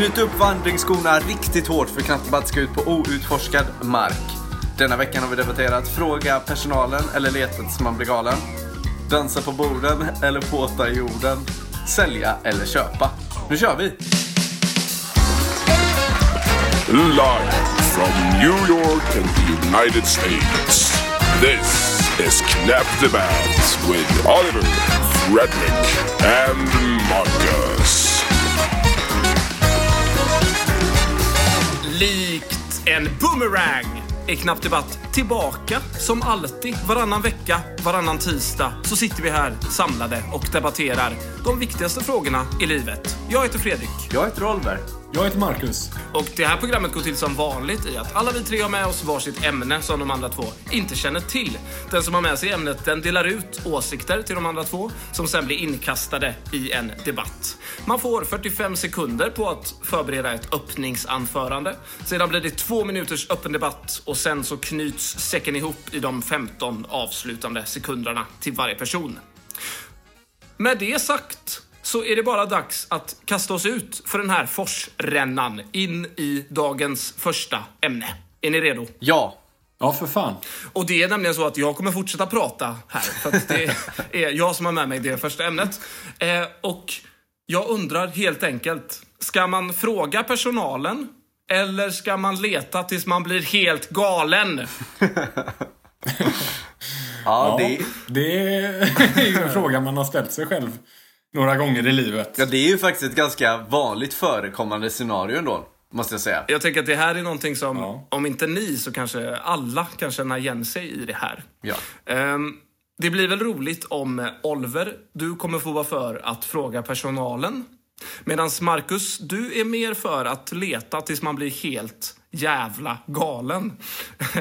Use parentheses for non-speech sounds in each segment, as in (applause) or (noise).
Knyt upp vandringsskorna riktigt hårt för Knattebatt ska ut på outforskad mark. Denna veckan har vi debatterat Fråga personalen eller leta tills man blir galen. Dansa på borden eller påta i jorden. Sälja eller köpa. Nu kör vi! Live from New York and the United States. This is Knapp the with Oliver, Fredrik and Marcus. Likt en boomerang är Knappt Debatt tillbaka som alltid. Varannan vecka, varannan tisdag så sitter vi här samlade och debatterar de viktigaste frågorna i livet. Jag heter Fredrik. Jag heter Oliver. Jag heter Marcus. Och det här programmet går till som vanligt i att alla vi tre har med oss varsitt ämne som de andra två inte känner till. Den som har med sig ämnet den delar ut åsikter till de andra två som sen blir inkastade i en debatt. Man får 45 sekunder på att förbereda ett öppningsanförande. Sedan blir det två minuters öppen debatt och sen så knyts säcken ihop i de 15 avslutande sekunderna till varje person. Med det sagt så är det bara dags att kasta oss ut för den här forsrännan in i dagens första ämne. Är ni redo? Ja. Ja, för fan. Och det är nämligen så att jag kommer fortsätta prata här, för att det är jag som har med mig det första ämnet. Eh, och jag undrar helt enkelt, ska man fråga personalen eller ska man leta tills man blir helt galen? (laughs) Ja, Ja, det, det är ju en fråga man har ställt sig själv några gånger i livet. ja, det är ju faktiskt ett ganska vanligt förekommande scenario ändå. Måste jag säga. Jag tänker att det här är någonting som, Ja. om inte ni, så kanske alla kan känna igen sig i det här. Ja. Ehm, det blir väl roligt om Oliver, du kommer få vara för att fråga personalen. Medan Marcus, du är mer för att leta tills man blir helt jävla galen. (laughs)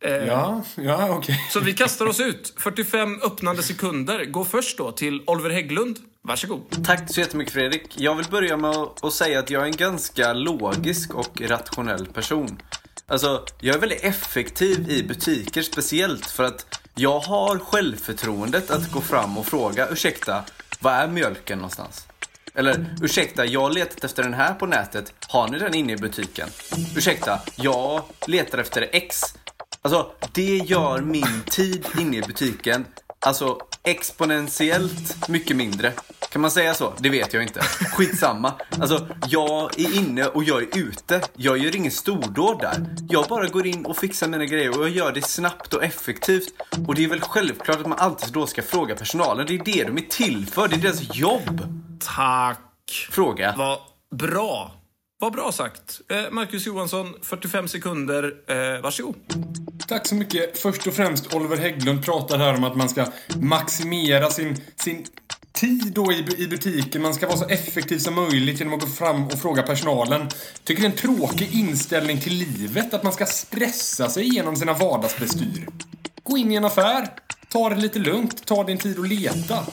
Ehm, Ja, ja okej. Så vi kastar oss ut. 45 öppnande sekunder. Gå först då till Oliver Hägglund. Varsågod. Tack så jättemycket Fredrik. Jag vill börja med att att säga att jag är en ganska logisk och rationell person. Alltså, jag är väldigt effektiv i butiker speciellt för att jag har självförtroendet att gå fram och fråga ursäkta, var är mjölken någonstans? Eller ursäkta, jag har letat efter den här på nätet. Har ni den inne i butiken? Ursäkta, jag letar efter X. Alltså, det gör min tid inne i butiken Alltså exponentiellt mycket mindre. Kan man säga så? Det vet jag inte. Skitsamma. Alltså, jag är inne och jag är ute. Jag gör ingen stordåd där. Jag bara går in och fixar mina grejer och jag gör det snabbt och effektivt. Och det är väl självklart att man alltid då ska fråga personalen. Det är det de är till för. Det är deras jobb. Tack. Fråga. Vad bra. Vad bra sagt. Eh, Marcus Johansson, 45 sekunder. Eh, varsågod. Tack så mycket. Först och främst, Oliver Hägglund pratar här om att man ska maximera sin, sin tid då i, i butiken. Man ska vara så effektiv som möjligt genom att gå fram och fråga personalen. Tycker det är en tråkig inställning till livet att man ska stressa sig igenom sina vardagsbestyr. Gå in i en affär, ta det lite lugnt, ta din tid och leta.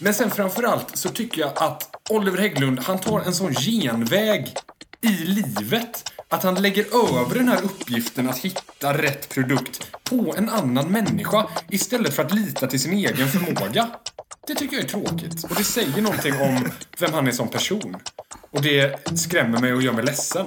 Men sen framförallt så tycker jag att Oliver Hägglund, han tar en sån genväg i livet. Att han lägger över den här uppgiften att hitta rätt produkt på en annan människa istället för att lita till sin egen förmåga. Det tycker jag är tråkigt. Och det säger någonting om vem han är som person. Och det skrämmer mig och gör mig ledsen.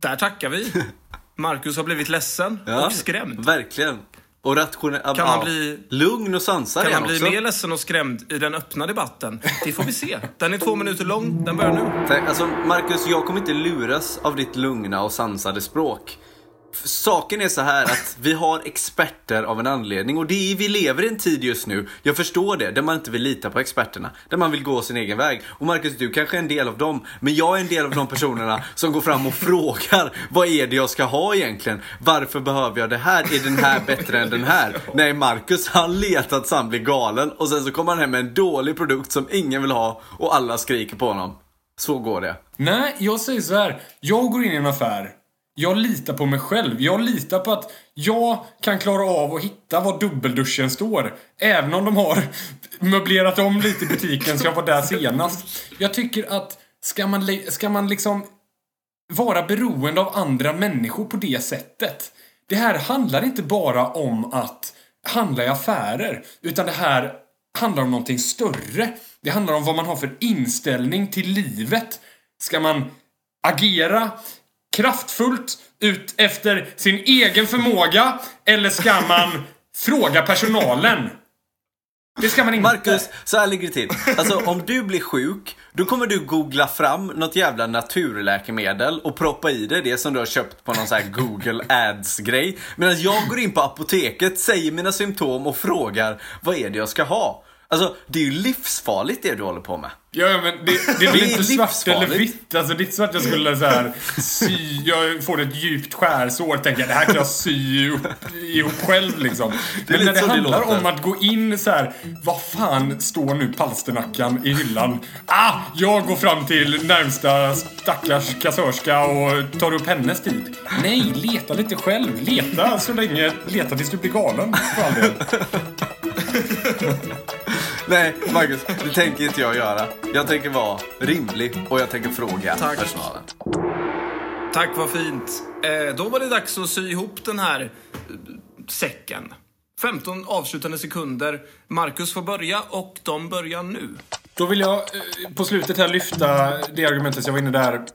Där tackar vi. (laughs) Marcus har blivit ledsen och skrämd. Verkligen. Och rationell... Kan han bli- Lugn och sansad Kan han bli också. mer ledsen och skrämd i den öppna debatten? Det får vi se. Den är två minuter lång. Den börjar nu. Alltså, Marcus, jag kommer inte luras av ditt lugna och sansade språk. Saken är så här att vi har experter av en anledning och det är, vi lever i en tid just nu, jag förstår det, där man inte vill lita på experterna. Där man vill gå sin egen väg. Och Marcus, du kanske är en del av dem, men jag är en del av de personerna som går fram och frågar vad är det jag ska ha egentligen? Varför behöver jag det här? Är den här bättre än den här? Nej, Marcus han letar tills han blir galen och sen så kommer han hem med en dålig produkt som ingen vill ha och alla skriker på honom. Så går det. Nej, jag säger så här. Jag går in i en affär. Jag litar på mig själv. Jag litar på att jag kan klara av att hitta var dubbelduschen står. Även om de har möblerat om lite i butiken så jag var där senast. Jag tycker att ska man, ska man liksom vara beroende av andra människor på det sättet. Det här handlar inte bara om att handla i affärer. Utan det här handlar om någonting större. Det handlar om vad man har för inställning till livet. Ska man agera kraftfullt ut efter sin egen förmåga eller ska man (laughs) fråga personalen? Det ska man inte. Marcus, så här ligger det till. Alltså om du blir sjuk, då kommer du googla fram något jävla naturläkemedel och proppa i det, det som du har köpt på någon sån här Google Ads-grej. Medan jag går in på apoteket, säger mina symptom och frågar vad är det jag ska ha? Alltså, det är ju livsfarligt det du håller på med. Ja, men det, det är väl Det inte svart eller vitt. Alltså det är inte så att jag skulle så här sy, jag får ett djupt skärsår tänker jag det här kan jag sy upp, ihop själv liksom. Men när det det handlar låter. om att gå in så här, vad fan står nu palsternackan i hyllan? Ah, jag går fram till närmsta stackars kassörska och tar upp hennes tid. Nej, leta lite själv. Leta så länge, leta tills du blir galen för all del. (laughs) Nej, Marcus, det tänker inte jag göra. Jag tänker vara rimlig och jag tänker fråga Tack. personalen. Tack, vad fint. Eh, då var det dags att sy ihop den här eh, säcken. 15 avslutande sekunder. Marcus får börja och de börjar nu. Då vill jag eh, på slutet här lyfta det argumentet jag var inne där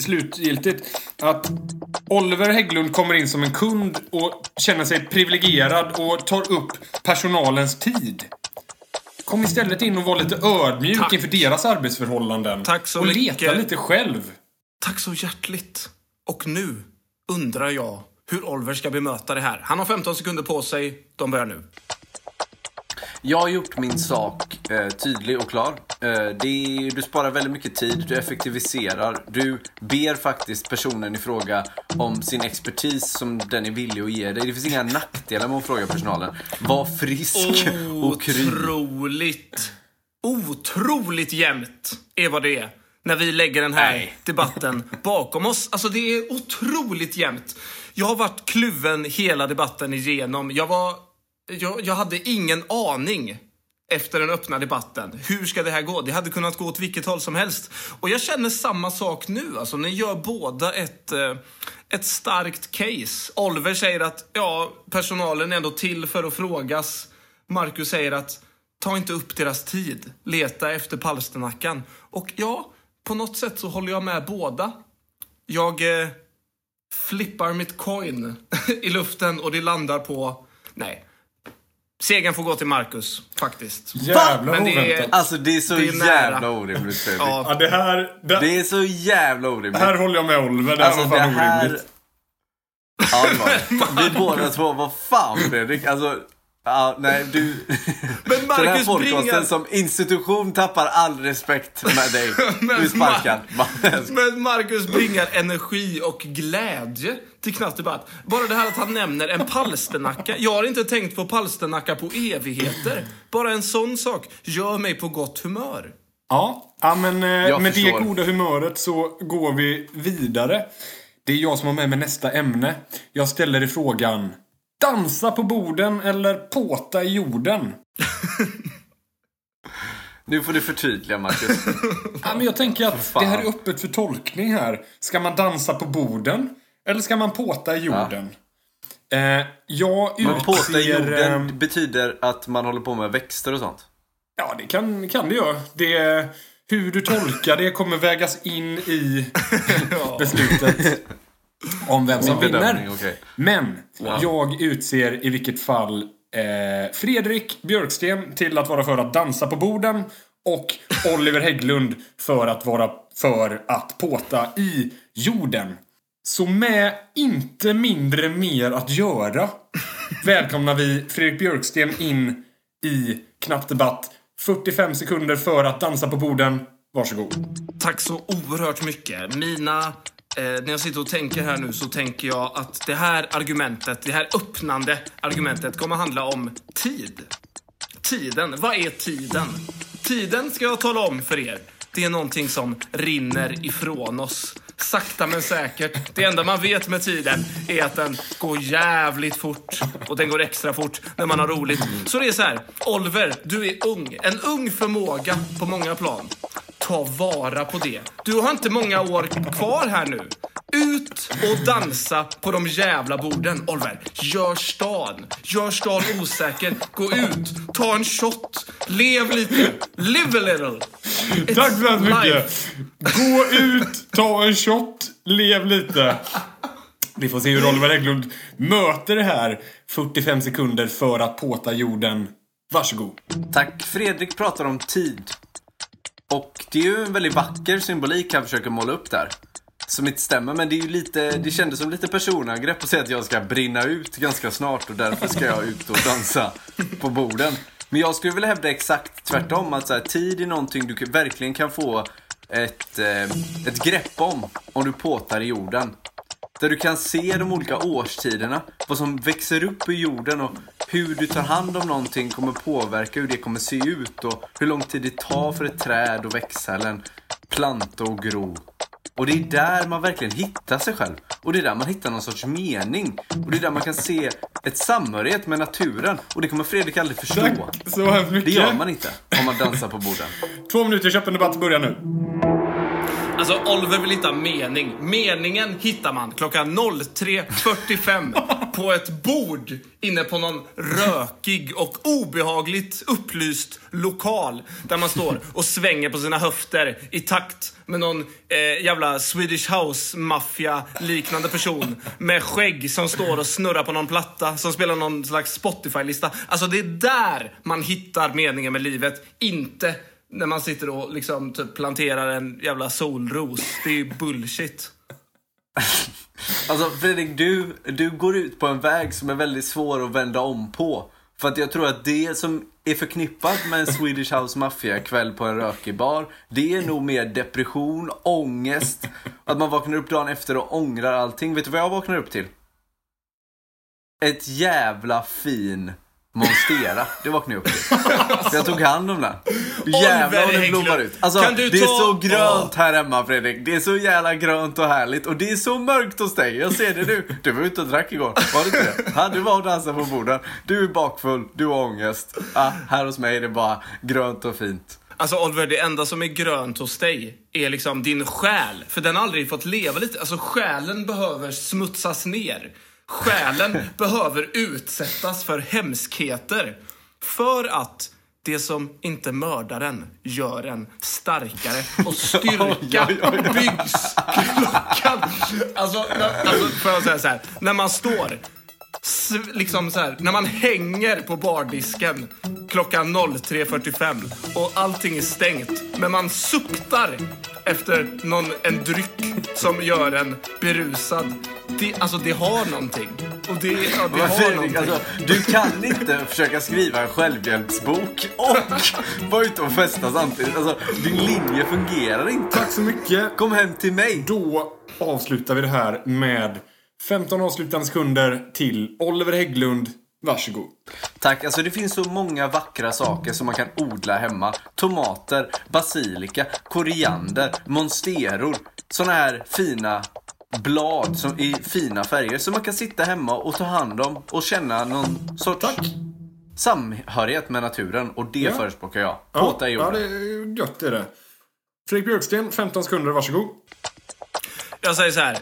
slutgiltigt. Att Oliver Hägglund kommer in som en kund och känner sig privilegierad och tar upp personalens tid. Kom istället in och var lite ödmjuk Tack. inför deras arbetsförhållanden. Tack så och mycket. leta lite själv. Tack så hjärtligt. Och nu undrar jag hur Oliver ska bemöta det här. Han har 15 sekunder på sig. De börjar nu. Jag har gjort min sak eh, tydlig och klar. Eh, det, du sparar väldigt mycket tid, du effektiviserar. Du ber faktiskt personen i fråga om sin expertis som den är villig att ge dig. Det finns inga nackdelar med att fråga personalen. Var frisk och kry. Otroligt, otroligt jämnt är vad det är. När vi lägger den här Nej. debatten bakom oss. Alltså det är otroligt jämnt. Jag har varit kluven hela debatten igenom. Jag var... Jag, jag hade ingen aning efter den öppna debatten. Hur ska det här gå? Det hade kunnat gå åt vilket håll som helst. Och jag känner samma sak nu. Alltså, ni gör båda ett, eh, ett starkt case. Oliver säger att ja, personalen är ändå till för att frågas. Marcus säger att ta inte upp deras tid. Leta efter palsternackan. Och ja, på något sätt så håller jag med båda. Jag eh, flippar mitt coin (laughs) i luften och det landar på... Nej. Segern får gå till Marcus, faktiskt. Jävla Men det är-. Alltså det är så Det är jävla orimligt Fredrik. Ja, Ja, det här... Det, Det är så jävla orimligt. här håller jag med Oliver. Det här Alltså var det fan här... orimligt. Ja, det var det. Vi båda två, vad fan Fredrik? Alltså, ja, nej du... (laughs) Men Den här Marcus podcasten bringar... som institution tappar all respekt med dig. (laughs) Men Du är sparkad. Men Marcus bringar energi och glädje till Knapp debatt. Bara det här att han nämner en palsternacka. Jag har inte tänkt på palsternacka på evigheter. Bara en sån sak gör mig på gott humör. Ja, ja men eh, Jag med det förstår. goda humöret så går vi vidare. Det är jag som har med mig nästa ämne. Jag ställer dig frågan. Dansa på borden eller påta i jorden? Nu får du förtydliga Marcus. (laughs) Ja, men jag tänker att det här är öppet för tolkning här. Ska man dansa på borden? Eller ska man påta i jorden? Eh, jag Men påta i utser, jorden eh, betyder att man håller på med växter och sånt. Ja, det kan, kan det göra. Det, hur du tolkar det kommer vägas in i (laughs) beslutet om vem som Min vinner. okej. Men jag utser i vilket fall eh, Fredrik Björksten till att vara för att dansa på borden och Oliver Hägglund för att vara för att påta i jorden. Så med inte mindre mer att göra välkomnar vi Fredrik Björksten in i Knapp Debatt. 45 sekunder för att dansa på borden. Varsågod. Tack så oerhört mycket. Mina... Eh, när jag sitter och tänker här nu så tänker jag att det här argumentet, det här öppnande argumentet kommer handla om tid. Tiden. Vad är tiden? Tiden ska jag tala om för er. Det är någonting som rinner ifrån oss. Sakta men säkert. Det enda man vet med tiden är att den går jävligt fort. Och den går extra fort när man har roligt. Så det är så här. Oliver, du är ung. En ung förmåga på många plan. Ta vara på det. Du har inte många år kvar här nu. Ut och dansa på de jävla borden. Oliver, gör stan. Gör stan osäker. Gå ut, ta en shot, lev lite. Live a little. It's Tack så hemskt mycket. Gå ut, ta en shot, lev lite. Vi får se hur Oliver Hägglund möter det här 45 sekunder för att påta jorden. Varsågod. Tack. Fredrik pratar om tid. Och det är ju en väldigt vacker symbolik han försöker måla upp där. Som inte stämmer, men det är ju lite, det kändes som lite personangrepp att säga att jag ska brinna ut ganska snart och därför ska jag ut och dansa på borden. Men jag skulle vilja hävda exakt tvärtom, att så här, tid är någonting du verkligen kan få ett, eh, ett grepp om, om du påtar i jorden. Där du kan se de olika årstiderna, vad som växer upp i jorden och hur du tar hand om någonting kommer påverka hur det kommer se ut och hur lång tid det tar för ett träd att växa eller en planta att gro. Och det är där man verkligen hittar sig själv. Och det är där man hittar någon sorts mening. Och det är där man kan se ett samhörighet med naturen. Och det kommer Fredrik aldrig förstå. Tack så hemskt mycket. Det gör man inte om man dansar på borden. Två minuter öppen debatt börjar nu. Alltså, Oliver vill hitta mening. Meningen hittar man klockan 03.45 (laughs) på ett bord inne på någon rökig och obehagligt upplyst lokal där man står och svänger på sina höfter i takt med någon eh, jävla Swedish House-maffia-liknande person med skägg som står och snurrar på någon platta som spelar någon slags Spotify-lista. Alltså, det är där man hittar meningen med livet, inte när man sitter och liksom typ planterar en jävla solros. Det är ju bullshit. (laughs) Alltså Fredrik, du, du går ut på en väg som är väldigt svår att vända om på. För att jag tror att det som är förknippat med en Swedish House Mafia kväll på en rökig bar, det är nog mer depression, ångest, att man vaknar upp dagen efter och ångrar allting. Vet du vad jag vaknar upp till? Ett jävla fin Monstera, det vaknade jag upp till. Så jag tog hand om den. Jävlar vad den blommar ut. Alltså, Kan du det är ta- så grönt här hemma Fredrik. Det är så jävla grönt och härligt. Och det är så mörkt hos dig. Jag ser det nu. Du var ute och drack igår. Var det inte det? Ja, du var och dansade på borden. Du är bakfull, du har ångest. Ah, här hos mig är det bara grönt och fint. Alltså Oliver, det enda som är grönt hos dig är liksom din själ. För den har aldrig fått leva lite. Alltså själen behöver smutsas ner. Själen behöver utsättas för hemskheter. För att det som inte mördar en gör en starkare. Och styrka (laughs) byggs klockan. Alltså, när, alltså, får jag säga så här. När man står liksom så här, när man hänger på bardisken klockan 03.45 och allting är stängt, men man suktar efter någon, en dryck som gör en berusad. Det, alltså det har någonting. Och det, ja, det har någonting. alltså, du kan inte försöka skriva en självhjälpsbok och (laughs) vara ute och festa samtidigt. Alltså, din linje fungerar inte. Tack så mycket. Kom hem till mig. Då avslutar vi det här med 15 avslutande sekunder till Oliver Hägglund. Varsågod. Tack. Alltså det finns så många vackra saker som man kan odla hemma. Tomater, basilika, koriander, monsteror. Såna här fina blad som, i fina färger som man kan sitta hemma och ta hand om och känna någon sorts samhörighet med naturen. Och det Ja. förespråkar jag. Påta i ja, jorden. det är gött det är det. Fredrik Björksten, 15 sekunder, varsågod. Jag säger så här.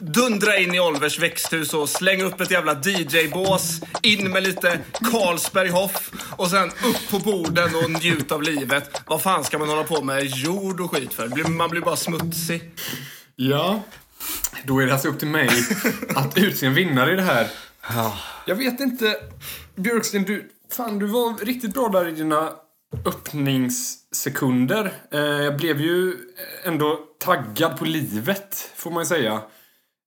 Dundra in i Olvers växthus och släng upp ett jävla DJ-bås. In med lite Carlsberg Hoff och sen upp på borden och njut av livet. Vad fan ska man hålla på med jord och skit för? Blir- Man blir bara smutsig. Ja, då är det alltså upp till mig att utse en vinnare i det här. Jag vet inte. Björksten, du, fan, du var riktigt bra där i dina öppningssekunder. Eh, jag blev ju ändå taggad på livet, får man ju säga.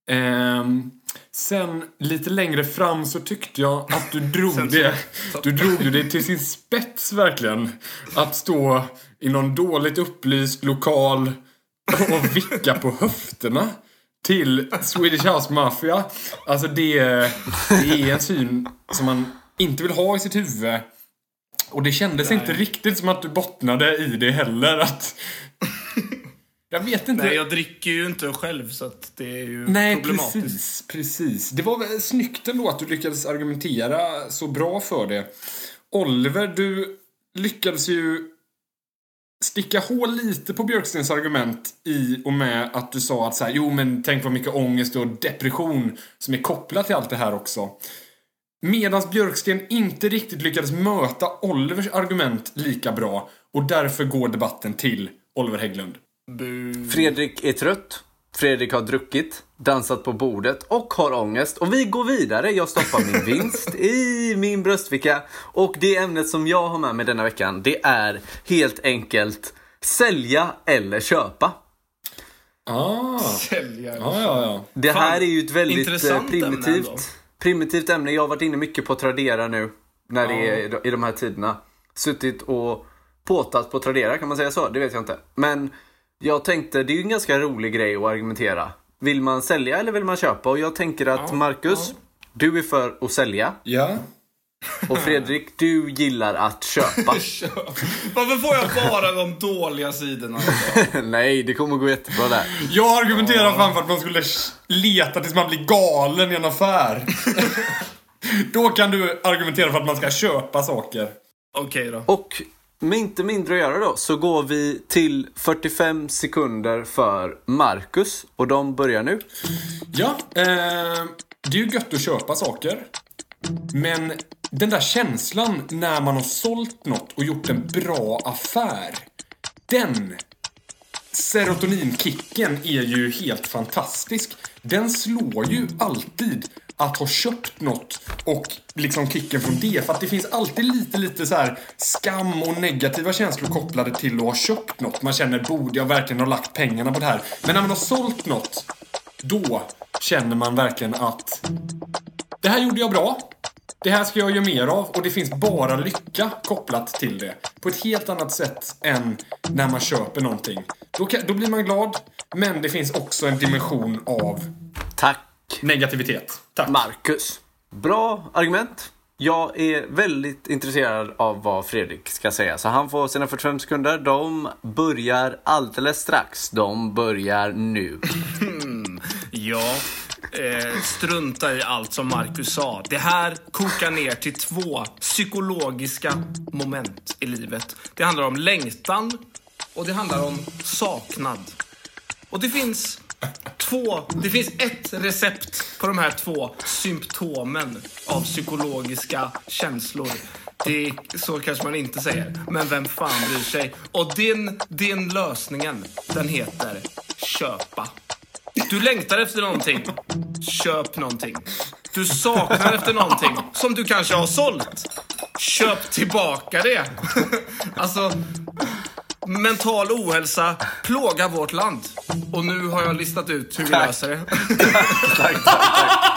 Ehm, sen lite längre fram så tyckte jag att du (laughs) drog det, du drog ju det till sin spets verkligen. Att stå i någon dåligt upplyst lokal och vicka på höfterna till Swedish House Mafia. Alltså det, det är en syn som man inte vill ha i sitt huvud. Och det kändes inte riktigt som att du bottnade i det heller. Att... Jag vet inte. Nej, jag dricker ju inte själv så att det är ju Nej, problematiskt. precis, precis. Det var väl snyggt ändå att du lyckades argumentera så bra för det. Oliver, du lyckades ju sticka hål lite på Björkstens argument i och med att du sa att så här, jo men tänk vad mycket ångest och depression som är kopplat till allt det här också. Medan Björksten inte riktigt lyckades möta Olivers argument lika bra och därför går debatten till Oliver Hägglund. Fredrik är trött. Fredrik har druckit, dansat på bordet och har ångest. Och vi går vidare. Jag stoppar min vinst i min bröstficka. Och det ämnet som jag har med mig denna veckan, det är helt enkelt sälja eller köpa. Ah, Sälja. ja, ja, ja. Det Fan, här är ju ett väldigt eh, intressant ämne primitivt, primitivt ämne. Jag har varit inne mycket på Tradera nu, när det är i de här tiderna. Suttit och påtat på Tradera, kan man säga så? Det vet jag inte. Men jag tänkte, det är ju en ganska rolig grej att argumentera. Vill man sälja eller vill man köpa? Och jag tänker att Marcus, du är för att sälja. Ja. Och Fredrik, du gillar att köpa. (laughs) Varför får jag bara de dåliga sidorna? (laughs) Nej, det kommer gå jättebra där. Jag argumenterar fan för att man skulle leta tills man blir galen i en affär. (laughs) Då kan du argumentera för att man ska köpa saker. Okej då. Och med inte mindre att göra då så går vi till 45 sekunder för Marcus. Och de börjar nu. Ja, eh, det är ju gött att köpa saker. Men den där känslan när man har sålt något och gjort en bra affär. Den serotoninkicken är ju helt fantastisk. Den slår ju alltid att ha köpt något och liksom kicken från det. För att det finns alltid lite, lite så här skam och negativa känslor kopplade till att ha köpt något. Man känner, borde jag verkligen ha lagt pengarna på det här? Men när man har sålt något, då känner man verkligen att det här gjorde jag bra. Det här ska jag göra mer av och det finns bara lycka kopplat till det. På ett helt annat sätt än när man köper någonting. Då, kan, då blir man glad, men det finns också en dimension av Tack negativitet. Tack. Marcus. Bra argument. Jag är väldigt intresserad av vad Fredrik ska säga. Så han får sina 45 sekunder. De börjar alldeles strax. De börjar nu. (laughs) Ja, eh, strunta i allt som Marcus sa. Det här kokar ner till två psykologiska moment i livet. Det handlar om längtan och det handlar om saknad. Och det finns två, det finns ett recept på de här två symptomen av psykologiska känslor. Det är, så kanske man inte säger, men vem fan bryr sig? Och din, din lösningen, den heter köpa. Du längtar efter någonting. Köp någonting. Du saknar efter någonting som du kanske har sålt. Köp tillbaka det. (laughs) Alltså, mental ohälsa plågar vårt land. Och nu har jag listat ut hur vi löser det. (laughs) tack, tack, tack.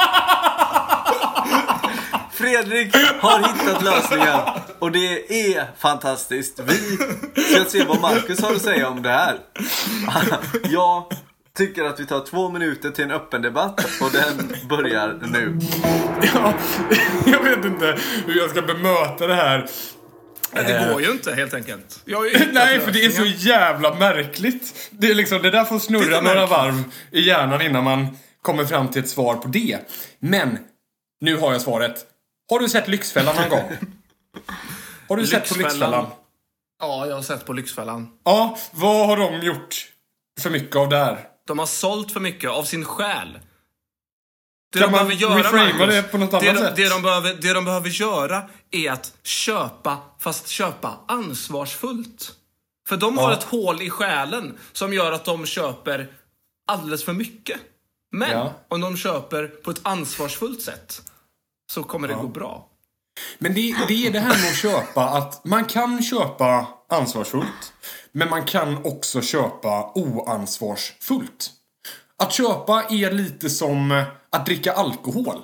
Fredrik har hittat lösningen och det är fantastiskt. Vi ska se vad Marcus har att säga om det här. (laughs) Jag tycker att vi tar två minuter till en öppen debatt och den börjar nu. Ja, (laughs) jag vet inte hur jag ska bemöta det här. Men det går ju inte helt enkelt. Jag (laughs) Nej, för det är så jävla märkligt. Det, är liksom, det där får snurra några varv i hjärnan innan man kommer fram till ett svar på det. Men, nu har jag svaret. Har du sett Lyxfällan någon gång? (laughs) Har du sett på Lyxfällan. Lyxfällan? Ja, jag har sett på Lyxfällan. Ja, vad har de gjort för mycket av där? De har sålt för mycket av sin själ. Det Kan de man behöver göra, Marcus, det på något det, annat de, sätt? det, de behöver, det de behöver göra är att köpa, fast köpa ansvarsfullt. För de har Ja. ett hål i själen som gör att de köper alldeles för mycket. Men Ja. om de köper på ett ansvarsfullt sätt så kommer det gå bra. Men det, det är det här med att köpa att man kan köpa ansvarsfullt. Men man kan också köpa oansvarsfullt. Att köpa är lite som att dricka alkohol.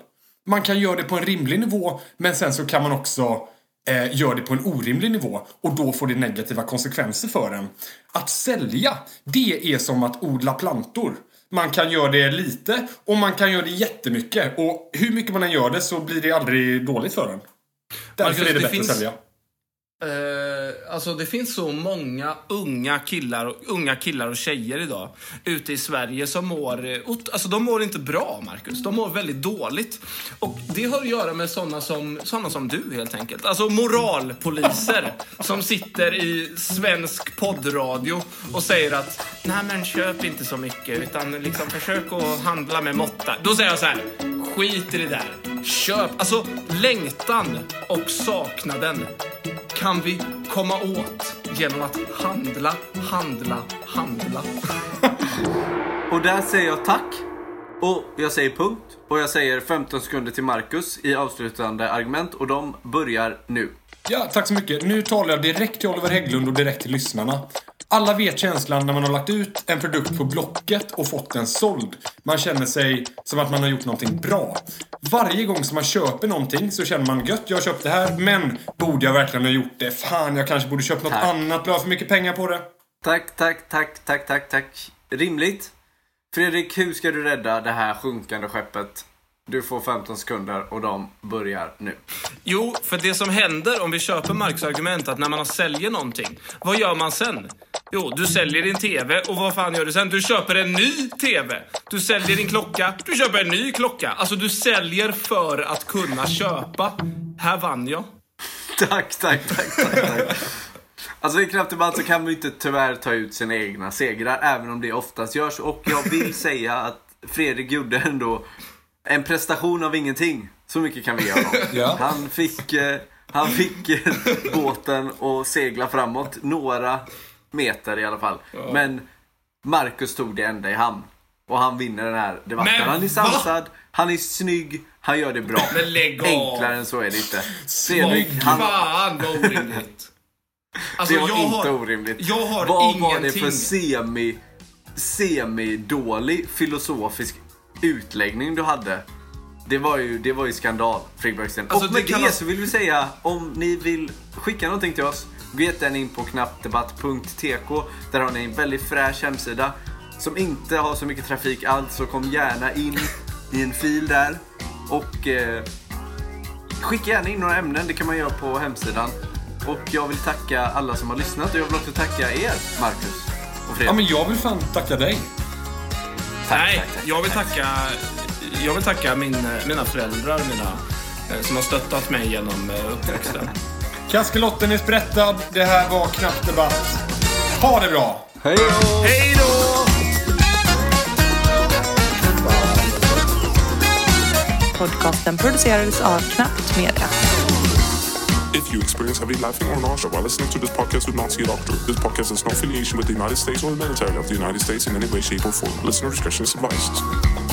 Man kan göra det på en rimlig nivå men sen så kan man också eh, göra det på en orimlig nivå och då får det negativa konsekvenser för en. Att sälja, det är som att odla plantor. Man kan göra det lite och man kan göra det jättemycket. Och hur mycket man än gör det så blir det aldrig dåligt för en. Därför Marcus, är det, det bättre finns- att sälja. Eh, alltså det finns så många unga killar, och, unga killar och tjejer idag ute i Sverige som mår... eh, Alltså de mår inte bra, Marcus. De mår väldigt dåligt. Och det har att göra med såna som, såna som du, helt enkelt. Alltså moralpoliser (laughs) som sitter i svensk poddradio och säger att nej men köp inte så mycket utan liksom försök att handla med måtta. Då säger jag så här, skit i det där. Köp. Alltså längtan och saknaden kan vi komma åt genom att handla, handla, handla. (laughs) Och där säger jag tack. Och jag säger punkt. Och jag säger 15 sekunder till Marcus i avslutande argument. Och de börjar nu. Ja, tack så mycket. Nu talar jag direkt till Oliver Hägglund och direkt till lyssnarna. Alla vet känslan när man har lagt ut en produkt på Blocket och fått den såld. Man känner sig som att man har gjort någonting bra. Varje gång som man köper någonting så känner man gött, jag har köpt det här, men borde jag verkligen ha gjort det? Fan, jag kanske borde köpt något Tack. annat, la för mycket pengar på det. Tack, tack, tack, tack, tack, tack. Rimligt. Fredrik, hur ska du rädda det här sjunkande skeppet? Du får 15 sekunder och de börjar nu. Jo, för det som händer om vi köper Marcus argument att när man har säljer någonting, vad gör man sen? Jo, du säljer din TV och vad fan gör du sen? Du köper en ny TV. Du säljer din klocka, du köper en ny klocka. Alltså, du säljer för att kunna köpa. Här vann jag. Tack, tack, tack, tack, tack. Alltså i Knappt Debatt så kan man ju inte tyvärr ta ut sina egna segrar, även om det oftast görs. Och jag vill säga att Fredrik gjorde ändå en prestation av ingenting. Så mycket kan vi göra. Ja. Han fick, eh, han fick eh, båten att segla framåt några meter i alla fall. Men Marcus tog det ända i hamn. Och han vinner den här debatten. Men han är va? sansad, han är snygg, han gör det bra. Men lägg av. Enklare än så är det inte. Fredrik, han, Fan vad orimligt. (laughs) Alltså, det var inte har, orimligt. Jag har Vad ingenting. var det för semi, semi-dålig filosofisk utläggning du hade? Det var ju, det var ju skandal, Fredrik Bergsten. Alltså, och med det det, så vill vi säga, om ni vill skicka någonting till oss, gå jättegärna in på knappdebatt.tk. Där har ni en väldigt fräsch hemsida som inte har så mycket trafik alls. Så kom gärna in i en fil där. Och eh, skicka gärna in några ämnen, det kan man göra på hemsidan. Och jag vill tacka alla som har lyssnat och jag vill också tacka er, Marcus och Fredrik. Ja, men jag vill fan tacka dig. Nej, tack, tack, jag vill tacka, jag vill tacka min, mina föräldrar, mina, eh, som har stöttat mig genom eh, uppväxten. (laughs) Kaskelotten är sprättad. Det här var Knappt Debatt. Ha det bra! Hej då! Hej då! Podcasten producerades av Knappt Media. If you experience heavy laughing or nausea while listening to this podcast, do not see a doctor. This podcast has no affiliation with the United States or the military of the United States in any way, shape, or form. Listener discretion is advised.